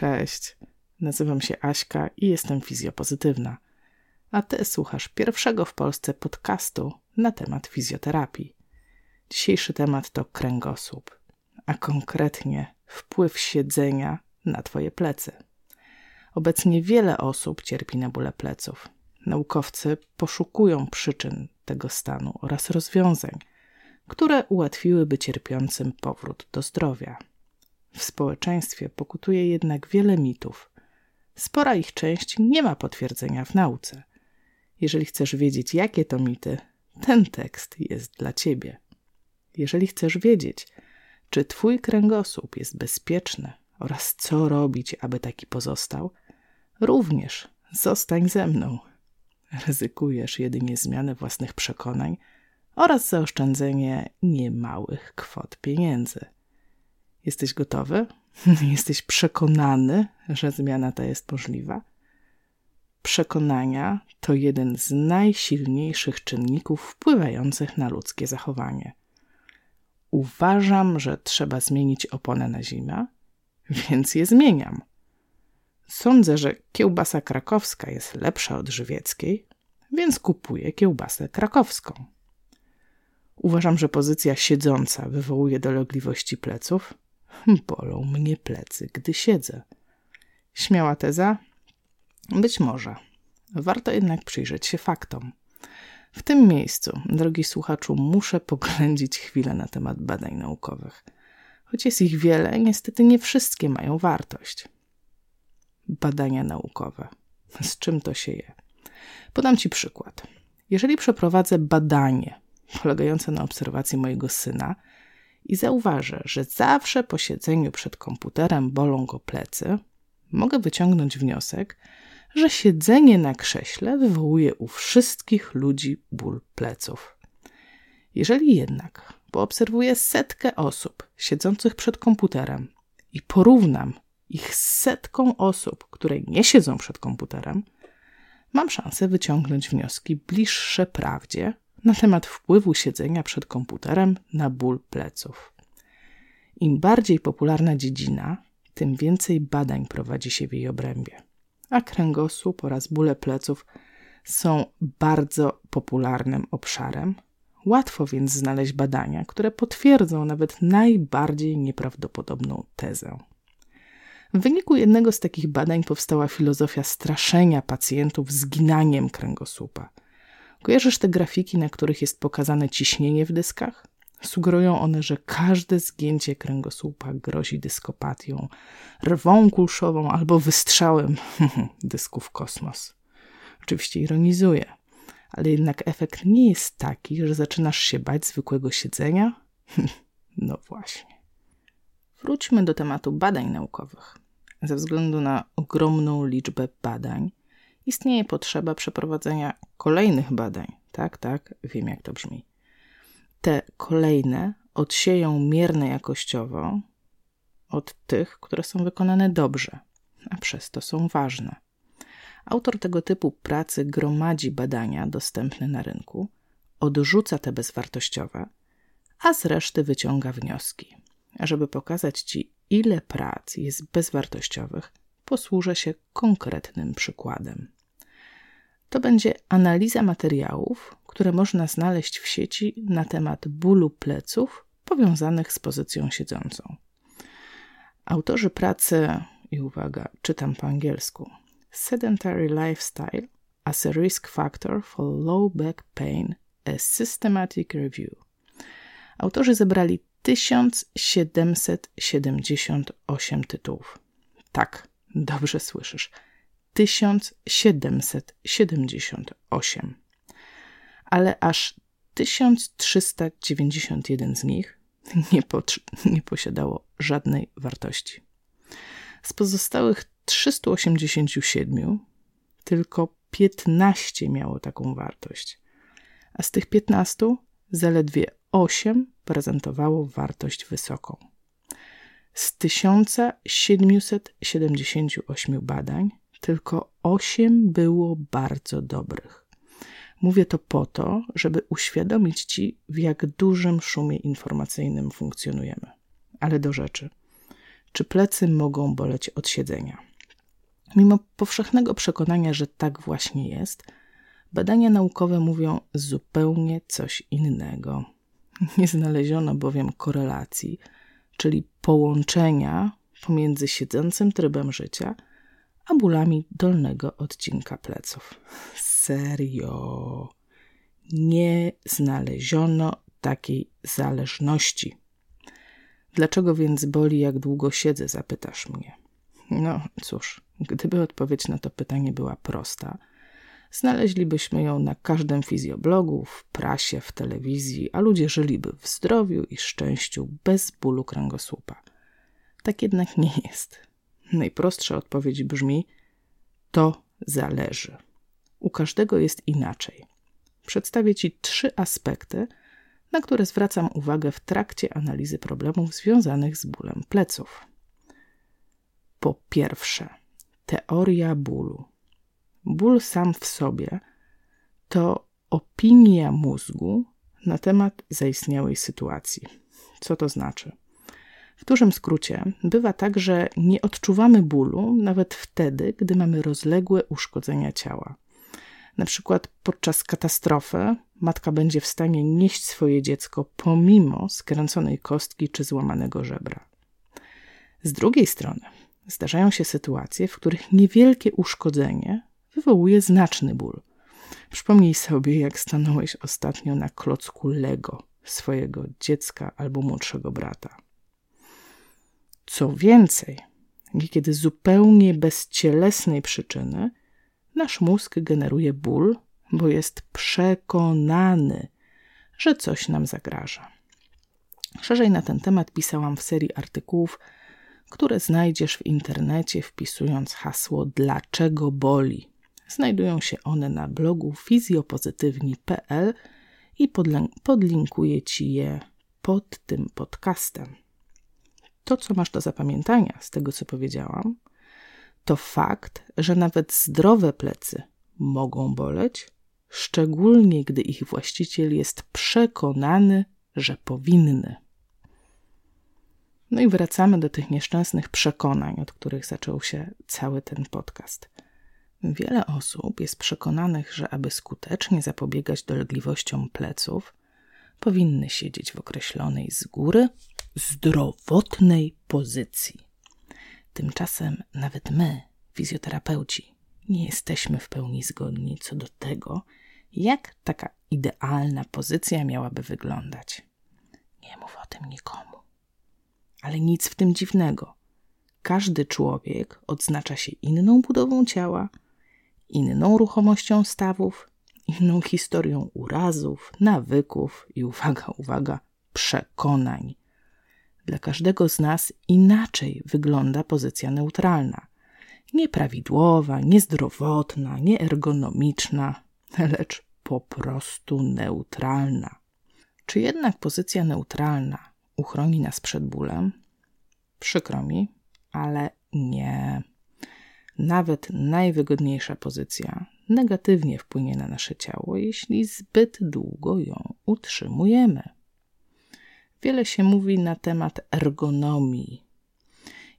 Cześć, nazywam się Aśka i jestem fizjopozytywna. A ty słuchasz pierwszego w Polsce podcastu na temat fizjoterapii. Dzisiejszy temat to kręgosłup, a konkretnie wpływ siedzenia na twoje plecy. Obecnie wiele osób cierpi na bóle pleców. Naukowcy poszukują przyczyn tego stanu oraz rozwiązań, które ułatwiłyby cierpiącym powrót do zdrowia. W społeczeństwie pokutuje jednak wiele mitów. Spora ich część nie ma potwierdzenia w nauce. Jeżeli chcesz wiedzieć, jakie to mity, ten tekst jest dla ciebie. Jeżeli chcesz wiedzieć, czy twój kręgosłup jest bezpieczny oraz co robić, aby taki pozostał, również zostań ze mną. Ryzykujesz jedynie zmianę własnych przekonań oraz zaoszczędzenie niemałych kwot pieniędzy. Jesteś gotowy? Jesteś przekonany, że zmiana ta jest możliwa? Przekonania to jeden z najsilniejszych czynników wpływających na ludzkie zachowanie. Uważam, że trzeba zmienić oponę na zimę, więc je zmieniam. Sądzę, że kiełbasa krakowska jest lepsza od żywieckiej, więc kupuję kiełbasę krakowską. Uważam, że pozycja siedząca wywołuje dolegliwości pleców, Bolą mnie plecy, gdy siedzę. Śmiała teza? Być może. Warto jednak przyjrzeć się faktom. W tym miejscu, drogi słuchaczu, muszę poględzić chwilę na temat badań naukowych. Choć jest ich wiele, niestety nie wszystkie mają wartość. Badania naukowe. Z czym to się je? Podam Ci przykład. Jeżeli przeprowadzę badanie polegające na obserwacji mojego syna, i zauważę, że zawsze po siedzeniu przed komputerem bolą go plecy, mogę wyciągnąć wniosek, że siedzenie na krześle wywołuje u wszystkich ludzi ból pleców. Jeżeli jednak poobserwuję setkę osób siedzących przed komputerem i porównam ich z setką osób, które nie siedzą przed komputerem, mam szansę wyciągnąć wnioski bliższe prawdzie na temat wpływu siedzenia przed komputerem na ból pleców. Im bardziej popularna dziedzina, tym więcej badań prowadzi się w jej obrębie. A kręgosłup oraz bóle pleców są bardzo popularnym obszarem. Łatwo więc znaleźć badania, które potwierdzą nawet najbardziej nieprawdopodobną tezę. W wyniku jednego z takich badań powstała filozofia straszenia pacjentów zginaniem kręgosłupa – Kojarzysz te grafiki, na których jest pokazane ciśnienie w dyskach? Sugerują one, że każde zgięcie kręgosłupa grozi dyskopatią, rwą kulszową albo wystrzałem dysku w kosmos. Oczywiście ironizuję, ale jednak efekt nie jest taki, że zaczynasz się bać zwykłego siedzenia? no właśnie. Wróćmy do tematu badań naukowych. Ze względu na ogromną liczbę badań, istnieje potrzeba przeprowadzenia kolejnych badań. Tak, tak, wiem jak to brzmi. Te kolejne odsieją mierne jakościowo od tych, które są wykonane dobrze, a przez to są ważne. Autor tego typu pracy gromadzi badania dostępne na rynku, odrzuca te bezwartościowe, a z reszty wyciąga wnioski. Żeby pokazać Ci, ile prac jest bezwartościowych, posłużę się konkretnym przykładem. To będzie analiza materiałów, które można znaleźć w sieci na temat bólu pleców powiązanych z pozycją siedzącą. Autorzy pracy, i uwaga, czytam po angielsku, Sedentary Lifestyle as a Risk Factor for Low Back Pain, a Systematic Review. Autorzy zebrali 1778 tytułów. Tak, dobrze słyszysz. 1778, ale aż 1391 z nich nie, nie posiadało żadnej wartości. Z pozostałych 387 tylko 15 miało taką wartość, a z tych 15 zaledwie 8 prezentowało wartość wysoką. Z 1778 badań tylko osiem było bardzo dobrych. Mówię to po to, żeby uświadomić Ci, w jak dużym szumie informacyjnym funkcjonujemy. Ale do rzeczy. czy plecy mogą boleć od siedzenia. Mimo powszechnego przekonania, że tak właśnie jest, badania naukowe mówią zupełnie coś innego. Nie znaleziono bowiem korelacji, czyli połączenia pomiędzy siedzącym trybem życia a bólami dolnego odcinka pleców. Serio. Nie znaleziono takiej zależności. Dlaczego więc boli, jak długo siedzę, zapytasz mnie. No cóż, gdyby odpowiedź na to pytanie była prosta, znaleźlibyśmy ją na każdym fizjoblogu, w prasie, w telewizji, a ludzie żyliby w zdrowiu i szczęściu bez bólu kręgosłupa. Tak jednak nie jest. Najprostsza odpowiedź brzmi: to zależy. U każdego jest inaczej. Przedstawię Ci trzy aspekty, na które zwracam uwagę w trakcie analizy problemów związanych z bólem pleców. Po pierwsze, teoria bólu. Ból sam w sobie to opinia mózgu na temat zaistniałej sytuacji. Co to znaczy? W dużym skrócie, bywa tak, że nie odczuwamy bólu nawet wtedy, gdy mamy rozległe uszkodzenia ciała. Na przykład podczas katastrofy matka będzie w stanie nieść swoje dziecko pomimo skręconej kostki czy złamanego żebra. Z drugiej strony, zdarzają się sytuacje, w których niewielkie uszkodzenie wywołuje znaczny ból. Przypomnij sobie, jak stanąłeś ostatnio na klocku Lego swojego dziecka albo młodszego brata. Co więcej, niekiedy zupełnie bez cielesnej przyczyny, nasz mózg generuje ból, bo jest przekonany, że coś nam zagraża. Szerzej na ten temat pisałam w serii artykułów, które znajdziesz w internecie wpisując hasło Dlaczego boli. Znajdują się one na blogu fizjopozytywni.pl i podlinkuję Ci je pod tym podcastem. To, co masz do zapamiętania z tego, co powiedziałam, to fakt, że nawet zdrowe plecy mogą boleć, szczególnie gdy ich właściciel jest przekonany, że powinny. No i wracamy do tych nieszczęsnych przekonań, od których zaczął się cały ten podcast. Wiele osób jest przekonanych, że aby skutecznie zapobiegać dolegliwościom pleców, powinny siedzieć w określonej z góry zdrowotnej pozycji. Tymczasem nawet my, fizjoterapeuci, nie jesteśmy w pełni zgodni co do tego, jak taka idealna pozycja miałaby wyglądać. Nie mów o tym nikomu. Ale nic w tym dziwnego. Każdy człowiek odznacza się inną budową ciała, inną ruchomością stawów, inną historią urazów, nawyków i uwaga, uwaga, przekonań. Dla każdego z nas inaczej wygląda pozycja neutralna. Nieprawidłowa, niezdrowotna, nieergonomiczna, lecz po prostu neutralna. Czy jednak pozycja neutralna uchroni nas przed bólem? Przykro mi, ale nie. Nawet najwygodniejsza pozycja negatywnie wpłynie na nasze ciało, jeśli zbyt długo ją utrzymujemy. Wiele się mówi na temat ergonomii.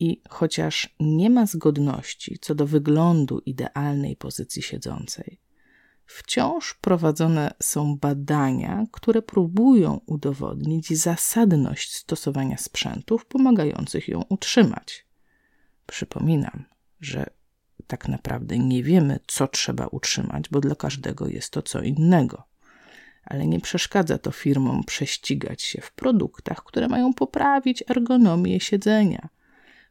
I chociaż nie ma zgodności co do wyglądu idealnej pozycji siedzącej, wciąż prowadzone są badania, które próbują udowodnić zasadność stosowania sprzętów pomagających ją utrzymać. Przypominam, że tak naprawdę nie wiemy, co trzeba utrzymać, bo dla każdego jest to co innego. Ale nie przeszkadza to firmom prześcigać się w produktach, które mają poprawić ergonomię siedzenia.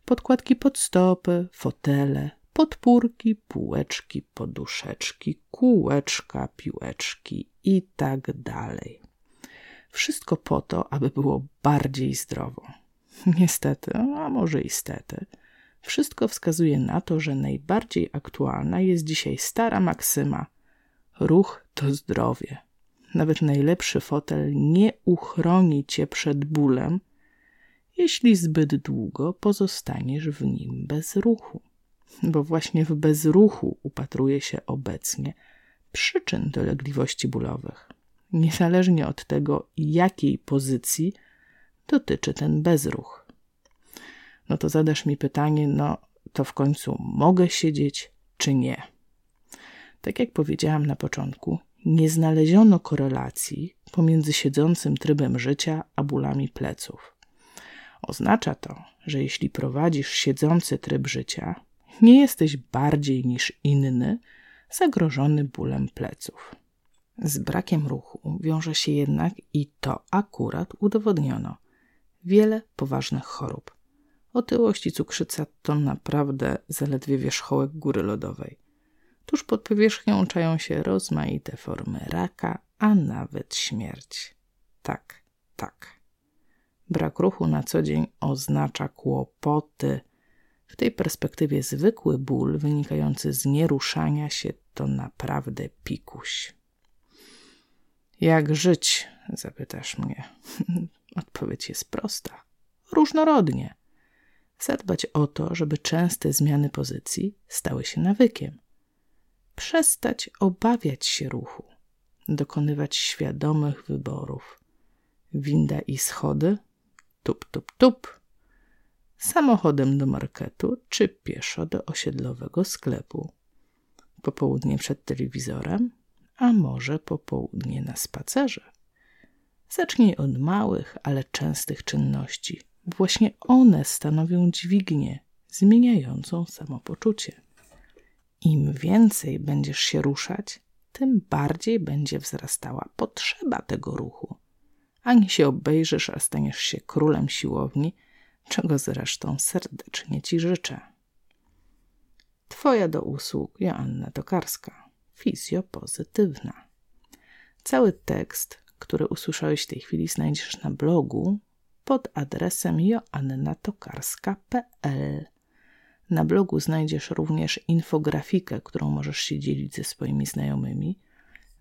Podkładki pod stopy, fotele, podpórki, półeczki, poduszeczki, kółeczka, piłeczki i tak dalej. Wszystko po to, aby było bardziej zdrowo. Niestety, a może i stety, wszystko wskazuje na to, że najbardziej aktualna jest dzisiaj stara maksyma: ruch to zdrowie. Nawet najlepszy fotel nie uchroni cię przed bólem, jeśli zbyt długo pozostaniesz w nim bez ruchu bo właśnie w bezruchu upatruje się obecnie przyczyn dolegliwości bólowych, niezależnie od tego, jakiej pozycji dotyczy ten bezruch. No to zadasz mi pytanie, no to w końcu mogę siedzieć czy nie? Tak jak powiedziałam na początku, nie znaleziono korelacji pomiędzy siedzącym trybem życia a bólami pleców. Oznacza to, że jeśli prowadzisz siedzący tryb życia, nie jesteś bardziej niż inny zagrożony bólem pleców. Z brakiem ruchu wiąże się jednak i to akurat udowodniono wiele poważnych chorób. Otyłość i cukrzyca to naprawdę zaledwie wierzchołek góry lodowej. Tuż pod powierzchnią czają się rozmaite formy raka, a nawet śmierć. Tak, tak. Brak ruchu na co dzień oznacza kłopoty. W tej perspektywie zwykły ból wynikający z nieruszania się to naprawdę pikuś. Jak żyć? zapytasz mnie. Odpowiedź jest prosta. Różnorodnie. Zadbać o to, żeby częste zmiany pozycji stały się nawykiem. Przestać obawiać się ruchu. Dokonywać świadomych wyborów. Winda i schody? Tup, tup, tup. Samochodem do marketu czy pieszo do osiedlowego sklepu. Popołudnie przed telewizorem, a może popołudnie na spacerze. Zacznij od małych, ale częstych czynności. Właśnie one stanowią dźwignię zmieniającą samopoczucie. Im więcej będziesz się ruszać, tym bardziej będzie wzrastała potrzeba tego ruchu. Ani się obejrzysz, a staniesz się królem siłowni, czego zresztą serdecznie Ci życzę. Twoja do usług Joanna Tokarska, fizjopozytywna. Cały tekst które usłyszałeś w tej chwili, znajdziesz na blogu pod adresem joannatokarska.pl. Na blogu znajdziesz również infografikę, którą możesz się dzielić ze swoimi znajomymi,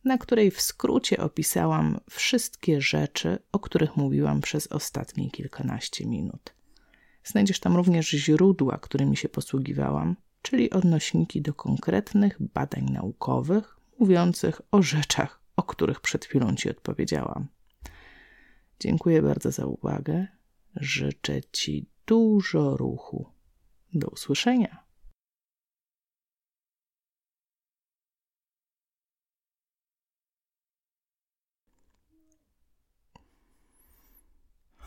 na której w skrócie opisałam wszystkie rzeczy, o których mówiłam przez ostatnie kilkanaście minut. Znajdziesz tam również źródła, którymi się posługiwałam, czyli odnośniki do konkretnych badań naukowych mówiących o rzeczach, o których przed chwilą Ci odpowiedziałam. Dziękuję bardzo za uwagę. Życzę Ci dużo ruchu. Do usłyszenia.